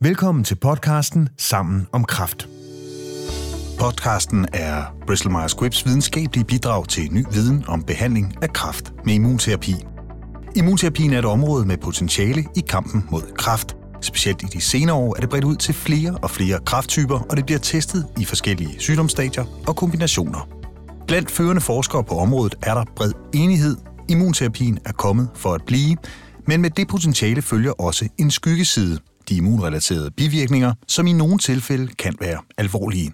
Velkommen til podcasten Sammen om Kraft. Podcasten er Bristol Myers Squibbs videnskabelige bidrag til ny viden om behandling af kræft med immunterapi. Immunterapien er et område med potentiale i kampen mod kræft. Specielt i de senere år er det bredt ud til flere og flere kræfttyper, og det bliver testet i forskellige sygdomsstadier og kombinationer. Blandt førende forskere på området er der bred enighed. Immunterapien er kommet for at blive, men med det potentiale følger også en skyggeside, de immunrelaterede bivirkninger, som i nogle tilfælde kan være alvorlige.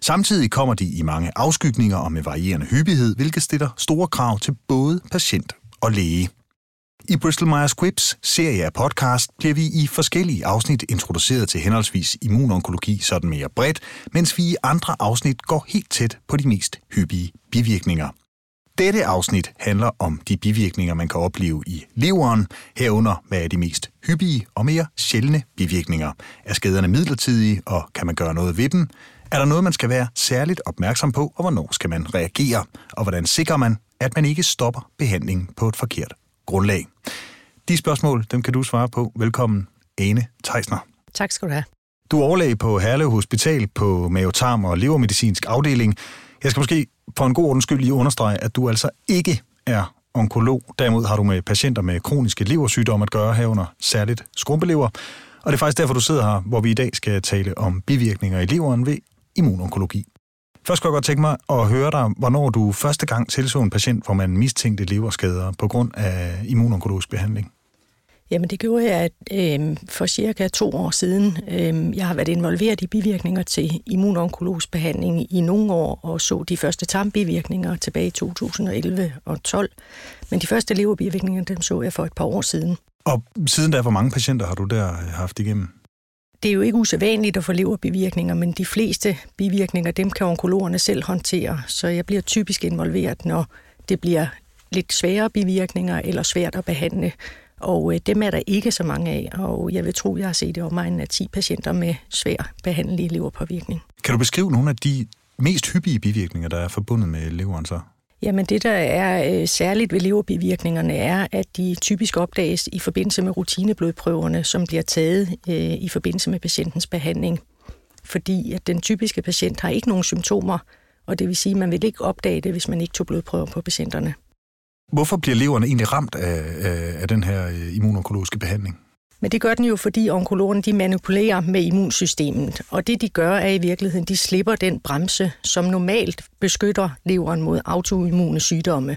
Samtidig kommer de i mange afskygninger og med varierende hyppighed, hvilket stiller store krav til både patient og læge. I Bristol Myers Squibbs serie af podcast bliver vi i forskellige afsnit introduceret til henholdsvis immunonkologi sådan mere bredt, mens vi i andre afsnit går helt tæt på de mest hyppige bivirkninger. Dette afsnit handler om de bivirkninger, man kan opleve i leveren, herunder hvad er de mest hyppige og mere sjældne bivirkninger. Er skaderne midlertidige, og kan man gøre noget ved dem? Er der noget, man skal være særligt opmærksom på, og hvornår skal man reagere? Og hvordan sikrer man, at man ikke stopper behandlingen på et forkert grundlag? De spørgsmål, dem kan du svare på. Velkommen, Ane Teisner. Tak skal du have. Du er overlæge på Herlev Hospital på mavetarm- og levermedicinsk afdeling. Jeg skal måske for en god ordens skyld lige understrege, at du altså ikke er onkolog. Derimod har du med patienter med kroniske leversygdomme at gøre herunder særligt skrumpelever. Og det er faktisk derfor, du sidder her, hvor vi i dag skal tale om bivirkninger i leveren ved immunonkologi. Først skal jeg godt tænke mig at høre dig, hvornår du første gang tilså en patient, hvor man mistænkte leverskader på grund af immunonkologisk behandling. Jamen det gjorde jeg øh, for cirka to år siden. Øh, jeg har været involveret i bivirkninger til immunonkologisk behandling i nogle år, og så de første tarmbivirkninger tilbage i 2011 og 12. Men de første leverbivirkninger, dem så jeg for et par år siden. Og siden da, hvor mange patienter har du der haft igennem? Det er jo ikke usædvanligt at få leverbivirkninger, men de fleste bivirkninger, dem kan onkologerne selv håndtere. Så jeg bliver typisk involveret, når det bliver lidt svære bivirkninger eller svært at behandle. Og øh, dem er der ikke så mange af, og jeg vil tro, jeg har set i omegnen af 10 patienter med svær behandelig leverpåvirkning. Kan du beskrive nogle af de mest hyppige bivirkninger, der er forbundet med leveren så? Jamen det, der er øh, særligt ved leverbivirkningerne, er, at de typisk opdages i forbindelse med rutineblodprøverne, som bliver taget øh, i forbindelse med patientens behandling. Fordi at den typiske patient har ikke nogen symptomer, og det vil sige, at man vil ikke opdage det, hvis man ikke tog blodprøver på patienterne. Hvorfor bliver leverne egentlig ramt af, af, af den her øh, immunonkologiske behandling? Men det gør den jo, fordi onkologerne de manipulerer med immunsystemet. Og det de gør er i virkeligheden, de slipper den bremse, som normalt beskytter leveren mod autoimmune sygdomme.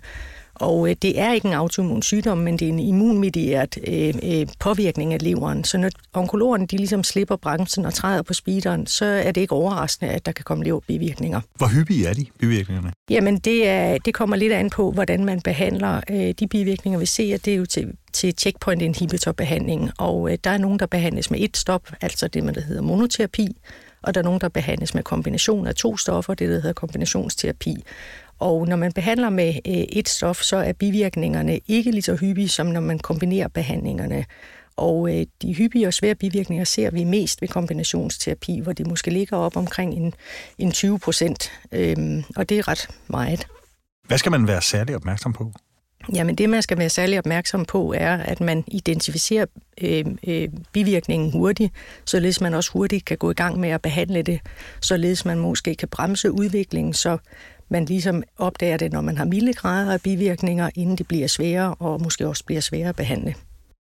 Og øh, det er ikke en autoimmun sygdom, men det er en immunmedieret øh, øh, påvirkning af leveren. Så når onkologerne de ligesom slipper bremsen og træder på speederen, så er det ikke overraskende, at der kan komme leverbivirkninger. Hvor hyppige er de bivirkningerne? Jamen, det, er, det kommer lidt an på, hvordan man behandler øh, de bivirkninger, vi ser. Det er jo til, til checkpoint inhibitor behandling, og øh, der er nogen, der behandles med et stop, altså det, man der hedder monoterapi, og der er nogen, der behandles med kombination af to stoffer, det der hedder kombinationsterapi. Og når man behandler med øh, et stof, så er bivirkningerne ikke lige så hyppige, som når man kombinerer behandlingerne. Og øh, de hyppige og svære bivirkninger ser vi mest ved kombinationsterapi, hvor det måske ligger op omkring en, en 20 procent, øhm, og det er ret meget. Hvad skal man være særlig opmærksom på? Jamen det, man skal være særlig opmærksom på, er, at man identificerer øh, øh, bivirkningen hurtigt, således man også hurtigt kan gå i gang med at behandle det, således man måske kan bremse udviklingen, så man ligesom opdager det, når man har milde grader af bivirkninger, inden det bliver sværere og måske også bliver sværere at behandle.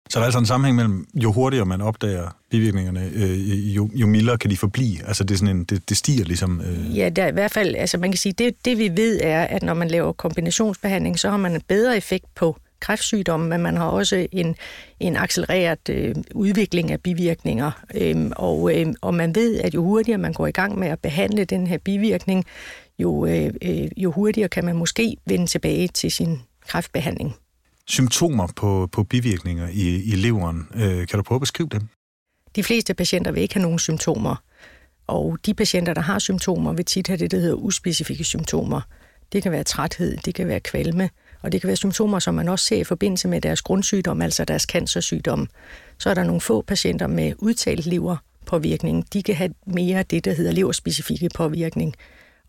Så der er altså en sammenhæng mellem, jo hurtigere man opdager bivirkningerne, øh, jo, jo mildere kan de forblive. Altså det, er sådan en, det, det stiger ligesom... Øh... Ja, der, i hvert fald, altså man kan sige, det, det vi ved er, at når man laver kombinationsbehandling, så har man en bedre effekt på kræftsygdomme, men man har også en, en accelereret øh, udvikling af bivirkninger. Øhm, og, øh, og man ved, at jo hurtigere man går i gang med at behandle den her bivirkning, jo, øh, øh, jo hurtigere kan man måske vende tilbage til sin kræftbehandling. Symptomer på, på bivirkninger i, i leveren, øh, kan du prøve at beskrive dem? De fleste patienter vil ikke have nogen symptomer, og de patienter, der har symptomer, vil tit have det, der hedder uspecifikke symptomer. Det kan være træthed, det kan være kvalme, og det kan være symptomer, som man også ser i forbindelse med deres grundsygdom, altså deres cancersygdom. Så er der nogle få patienter med udtalt leverpåvirkning. De kan have mere det, der hedder leverspecifikke påvirkning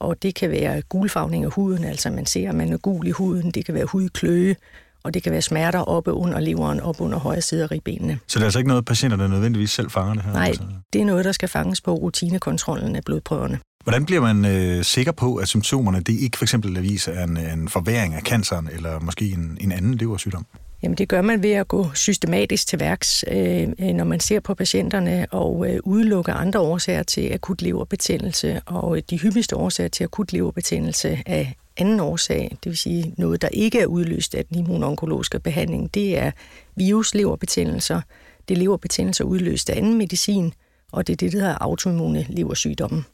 og det kan være gulfarvning af huden, altså man ser, at man er gul i huden, det kan være hudkløe, og det kan være smerter oppe under leveren, op under højre side af ribbenene. Så det er altså ikke noget, patienterne nødvendigvis selv fanger det her? Nej, altså? det er noget, der skal fanges på rutinekontrollen af blodprøverne. Hvordan bliver man øh, sikker på, at symptomerne det ikke for eksempel viser en, en forværing af canceren, eller måske en, en anden leversygdom? Jamen det gør man ved at gå systematisk til værks, øh, øh, når man ser på patienterne og øh, udelukke andre årsager til akut leverbetændelse. Og øh, de hyppigste årsager til akut leverbetændelse af anden årsag, det vil sige noget, der ikke er udløst af den immunonkologiske behandling, det er virusleverbetændelser, det er leverbetændelser udløst af anden medicin, og det er det, der hedder autoimmune leversygdomme.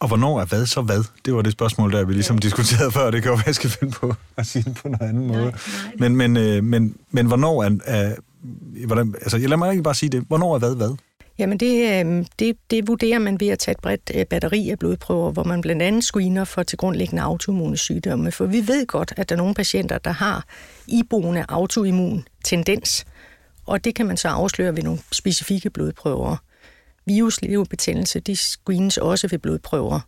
Og hvornår er hvad så hvad? Det var det spørgsmål, der vi ligesom ja. diskuterede før. Det kan jo være, jeg skal finde på at sige det på en anden måde. Nej, nej. Men, men, øh, men, men hvornår er... er hvordan, altså, jeg lader mig ikke bare sige det. Hvornår er hvad hvad? Jamen det, øh, det, det vurderer man ved at tage et bredt øh, batteri af blodprøver, hvor man blandt andet screener for til grundlæggende autoimmune sygdomme. For vi ved godt, at der er nogle patienter, der har iboende autoimmun tendens, og det kan man så afsløre ved nogle specifikke blodprøver virusleverbetændelse, de screenes også ved blodprøver.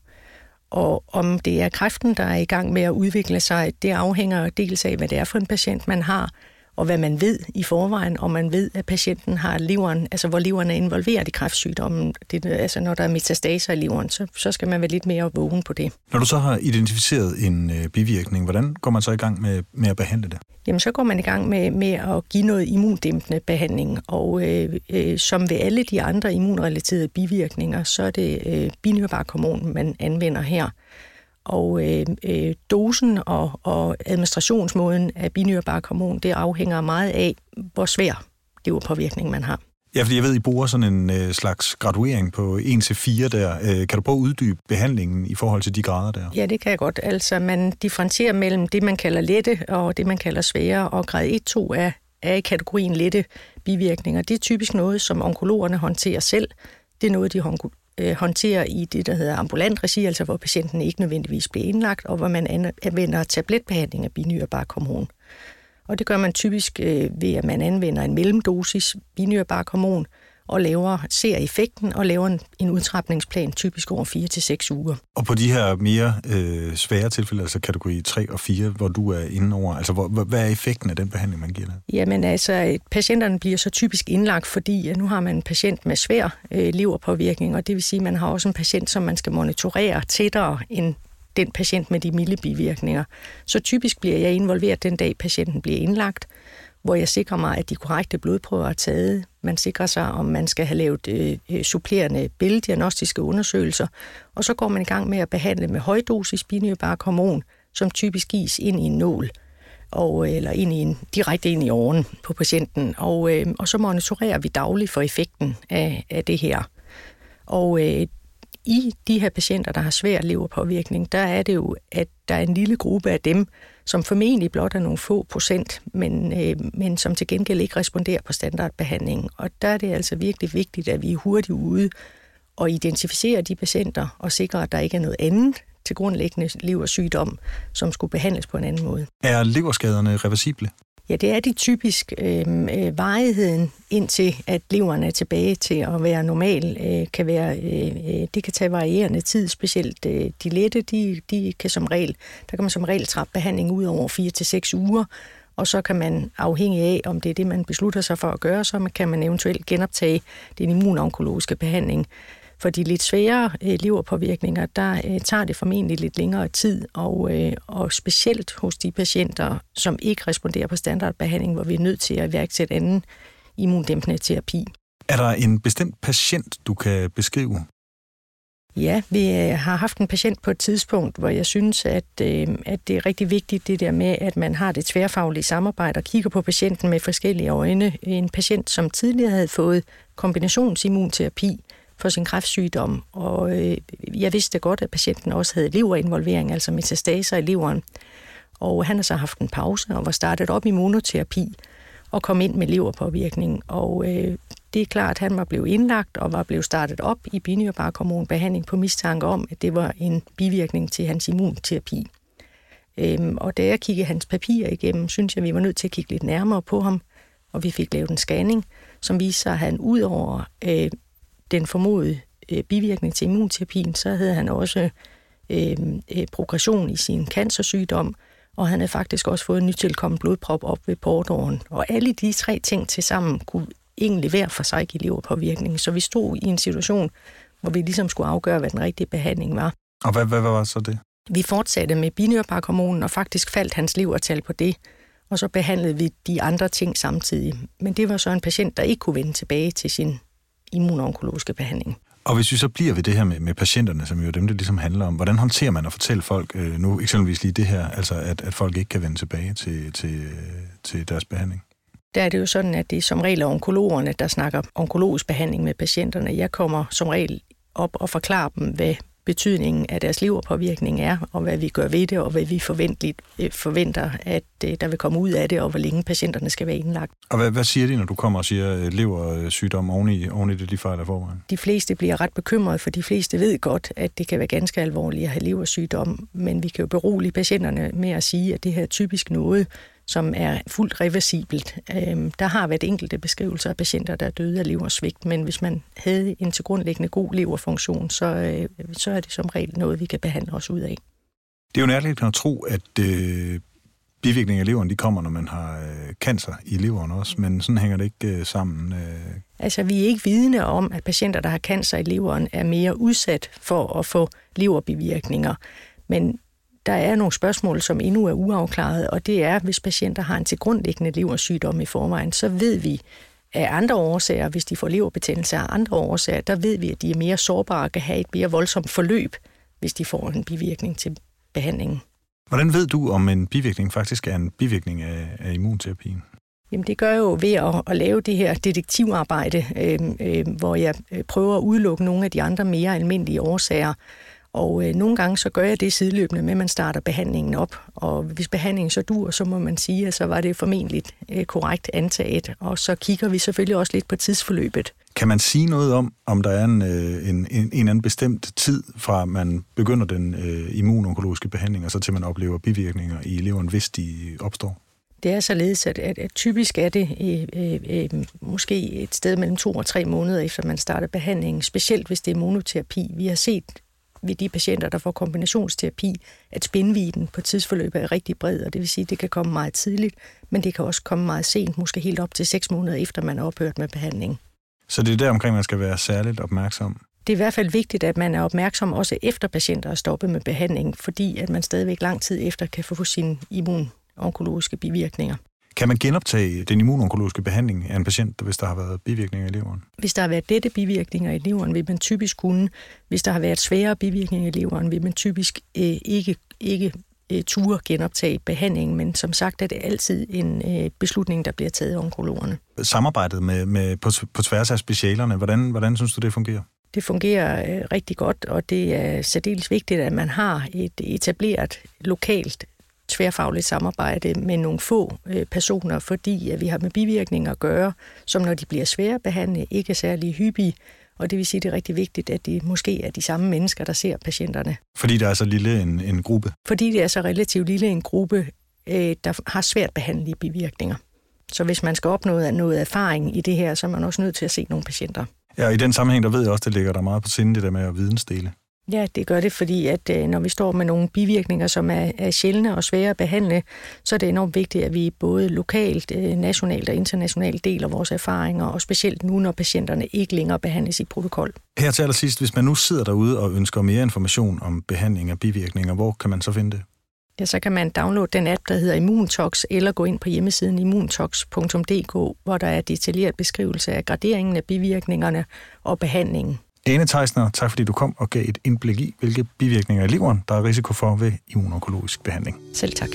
Og om det er kræften, der er i gang med at udvikle sig, det afhænger dels af, hvad det er for en patient, man har, og hvad man ved i forvejen, og man ved, at patienten har leveren, altså hvor leveren er involveret i kræftsygdommen. Det, altså når der er metastaser i leveren, så, så skal man være lidt mere vågen på det. Når du så har identificeret en øh, bivirkning, hvordan går man så i gang med, med at behandle det? Jamen så går man i gang med, med at give noget immundæmpende behandling, og øh, øh, som ved alle de andre immunrelaterede bivirkninger, så er det øh, binyrbarkhormon, man anvender her. Og øh, øh, dosen og, og administrationsmåden af binyrbarkhormon, det afhænger meget af, hvor svær leverpåvirkning man har. Ja, fordi jeg ved, I bruger sådan en øh, slags graduering på 1-4 der. Øh, kan du prøve at uddybe behandlingen i forhold til de grader der? Ja, det kan jeg godt. Altså, man differentierer mellem det, man kalder lette og det, man kalder svære, og grad 1-2 er, er i kategorien lette bivirkninger. Det er typisk noget, som onkologerne håndterer selv. Det er noget, de øh, håndterer i det, der hedder ambulant regi, altså hvor patienten ikke nødvendigvis bliver indlagt, og hvor man anvender tabletbehandling af binyrbarkhormon. Og det gør man typisk øh, ved, at man anvender en mellemdosis binyrbarkhormon, og laver, ser effekten og laver en, en udtrapningsplan typisk over 4 til seks uger. Og på de her mere øh, svære tilfælde, altså kategori 3 og 4, hvor du er inde over, altså hvor, hvad er effekten af den behandling, man giver dig? Jamen altså, patienterne bliver så typisk indlagt, fordi at nu har man en patient med svær øh, leverpåvirkning, og det vil sige, at man har også en patient, som man skal monitorere tættere end den patient med de milde bivirkninger. Så typisk bliver jeg involveret den dag, patienten bliver indlagt, hvor jeg sikrer mig, at de korrekte blodprøver er taget. Man sikrer sig, om man skal have lavet øh, øh supplerende billeddiagnostiske undersøgelser, og så går man i gang med at behandle med højdosis binyrbarkhormon, som typisk gives ind i en nål og, øh, eller ind i en, direkte ind i åren på patienten. Og, øh, og så monitorerer vi dagligt for effekten af, af det her. Og øh, i de her patienter, der har svær leverpåvirkning, der er det jo, at der er en lille gruppe af dem, som formentlig blot er nogle få procent, men, øh, men som til gengæld ikke responderer på standardbehandlingen. Og der er det altså virkelig vigtigt, at vi er hurtigt ude og identificere de patienter og sikre, at der ikke er noget andet til grundlæggende leversygdom, som skulle behandles på en anden måde. Er leverskaderne reversible? Ja, det er de typisk øhm, øh, varigheden indtil at leveren er tilbage til at være normal, øh, kan være, øh, øh, det kan tage varierende tid, specielt øh, de lette, de, de kan som regel, der kan man som regel trappe behandling ud over 4 til seks uger, og så kan man afhængig af, om det er det, man beslutter sig for at gøre, så kan man eventuelt genoptage den immunonkologiske behandling. For de lidt svære øh, leverpåvirkninger, der øh, tager det formentlig lidt længere tid, og, øh, og specielt hos de patienter, som ikke responderer på standardbehandling, hvor vi er nødt til at iværksætte anden immundæmpende terapi. Er der en bestemt patient, du kan beskrive? Ja, vi øh, har haft en patient på et tidspunkt, hvor jeg synes, at, øh, at det er rigtig vigtigt det der med, at man har det tværfaglige samarbejde og kigger på patienten med forskellige øjne. En patient, som tidligere havde fået kombinationsimmunterapi, for sin kræftsygdom, og øh, jeg vidste godt, at patienten også havde leverinvolvering, altså metastaser i leveren. Og han har så haft en pause og var startet op i monoterapi og kom ind med leverpåvirkning. Og øh, det er klart, at han var blevet indlagt og var blevet startet op i binyrbarkhormonbehandling på mistanke om, at det var en bivirkning til hans immunterapi. Øhm, og da jeg kiggede hans papirer igennem, synes jeg, vi var nødt til at kigge lidt nærmere på ham, og vi fik lavet en scanning, som viste sig, at han ud over øh, den formodede øh, bivirkning til immunterapien, så havde han også øh, øh, progression i sin cancersygdom, og han havde faktisk også fået en nytilkommen blodprop op ved portåren. Og alle de tre ting til sammen kunne egentlig hver for sig give leverpåvirkning. Så vi stod i en situation, hvor vi ligesom skulle afgøre, hvad den rigtige behandling var. Og hvad, hvad, hvad var så det? Vi fortsatte med binyrbarkhormonen, og faktisk faldt hans levertal på det. Og så behandlede vi de andre ting samtidig. Men det var så en patient, der ikke kunne vende tilbage til sin immunonkologiske behandling. Og hvis vi så bliver ved det her med, med patienterne, som jo dem, det ligesom handler om, hvordan håndterer man at fortælle folk, øh, nu eksempelvis lige det her, altså at, at folk ikke kan vende tilbage til, til, til deres behandling? Der er det jo sådan, at det er som regel er onkologerne, der snakker onkologisk behandling med patienterne. Jeg kommer som regel op og forklarer dem, hvad betydningen af deres leverpåvirkning er, og hvad vi gør ved det, og hvad vi forventeligt, øh, forventer, at øh, der vil komme ud af det, og hvor længe patienterne skal være indlagt. Og hvad, hvad siger de, når du kommer og siger øh, leversygdom oven i, oven i det, de fejler forvejen? De fleste bliver ret bekymrede, for de fleste ved godt, at det kan være ganske alvorligt at have leversygdom, men vi kan jo berolige patienterne med at sige, at det her er typisk noget, som er fuldt reversibelt. Øhm, der har været enkelte beskrivelser af patienter, der er døde af leversvigt, men hvis man havde en til grundlæggende god leverfunktion, så, øh, så er det som regel noget, vi kan behandle os ud af. Det er jo nærligt at tro, at øh, bivirkninger af leveren de kommer, når man har øh, cancer i leveren også, men sådan hænger det ikke øh, sammen. Øh. Altså, vi er ikke vidne om, at patienter, der har cancer i leveren, er mere udsat for at få leverbivirkninger. Men der er nogle spørgsmål, som endnu er uafklaret, og det er, hvis patienter har en tilgrundliggende leversygdom i forvejen, så ved vi af andre årsager, hvis de får leverbetændelse af andre årsager, der ved vi, at de er mere sårbare og kan have et mere voldsomt forløb, hvis de får en bivirkning til behandlingen. Hvordan ved du, om en bivirkning faktisk er en bivirkning af, af immunterapien? Jamen det gør jeg jo ved at, at lave det her detektivarbejde, øh, øh, hvor jeg øh, prøver at udelukke nogle af de andre mere almindelige årsager, og øh, nogle gange så gør jeg det sideløbende med, at man starter behandlingen op. Og hvis behandlingen så dur, så må man sige, at så var det formentlig øh, korrekt antaget. Og så kigger vi selvfølgelig også lidt på tidsforløbet. Kan man sige noget om, om der er en, øh, en, en, en anden bestemt tid fra man begynder den øh, immunonkologiske behandling, og så til man oplever bivirkninger i leveren, hvis de opstår? Det er således, at, at, at typisk er det øh, øh, øh, måske et sted mellem to og tre måneder efter man starter behandlingen, specielt hvis det er monoterapi. Vi har set ved de patienter, der får kombinationsterapi, at spændviden på tidsforløbet er rigtig bred, og det vil sige, at det kan komme meget tidligt, men det kan også komme meget sent, måske helt op til seks måneder efter, man er ophørt med behandling. Så det er der omkring, man skal være særligt opmærksom? Det er i hvert fald vigtigt, at man er opmærksom også efter patienter er stoppet med behandling, fordi at man stadigvæk lang tid efter kan få sine immunonkologiske bivirkninger. Kan man genoptage den immunonkologiske behandling af en patient, hvis der har været bivirkninger i leveren? Hvis der har været dette bivirkninger i leveren, vil man typisk kunne. Hvis der har været svære bivirkninger i leveren, vil man typisk øh, ikke, ikke øh, ture genoptage behandlingen, men som sagt er det altid en øh, beslutning, der bliver taget af onkologerne. Samarbejdet med, med, på, på tværs af specialerne, hvordan, hvordan synes du, det fungerer? Det fungerer øh, rigtig godt, og det er særdeles vigtigt, at man har et etableret lokalt tværfagligt samarbejde med nogle få øh, personer, fordi at vi har med bivirkninger at gøre, som når de bliver svære at behandle, ikke er særlig hyppige, og det vil sige, at det er rigtig vigtigt, at det måske er de samme mennesker, der ser patienterne. Fordi der er så lille en, en gruppe? Fordi det er så relativt lille en gruppe, øh, der har svært behandlige bivirkninger. Så hvis man skal opnå noget erfaring i det her, så er man også nødt til at se nogle patienter. Ja, og i den sammenhæng, der ved jeg også, det ligger der meget på sinde, det der med at vidensdele. Ja, det gør det, fordi at øh, når vi står med nogle bivirkninger, som er, er sjældne og svære at behandle, så er det enormt vigtigt, at vi både lokalt, øh, nationalt og internationalt deler vores erfaringer, og specielt nu, når patienterne ikke længere behandles i protokol. Her til allersidst, hvis man nu sidder derude og ønsker mere information om behandling af bivirkninger, hvor kan man så finde det? Ja, så kan man downloade den app, der hedder Immuntox, eller gå ind på hjemmesiden immuntox.dk, hvor der er detaljeret beskrivelse af graderingen af bivirkningerne og behandlingen. Ane Theisner, tak fordi du kom og gav et indblik i, hvilke bivirkninger i leveren, der er risiko for ved immunonkologisk behandling. Selv tak.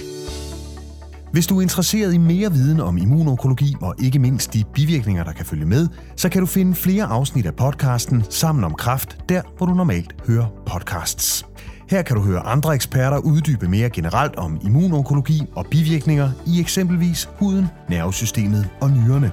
Hvis du er interesseret i mere viden om immunonkologi og ikke mindst de bivirkninger, der kan følge med, så kan du finde flere afsnit af podcasten Sammen om Kraft, der hvor du normalt hører podcasts. Her kan du høre andre eksperter uddybe mere generelt om immunonkologi og bivirkninger i eksempelvis huden, nervesystemet og nyrerne.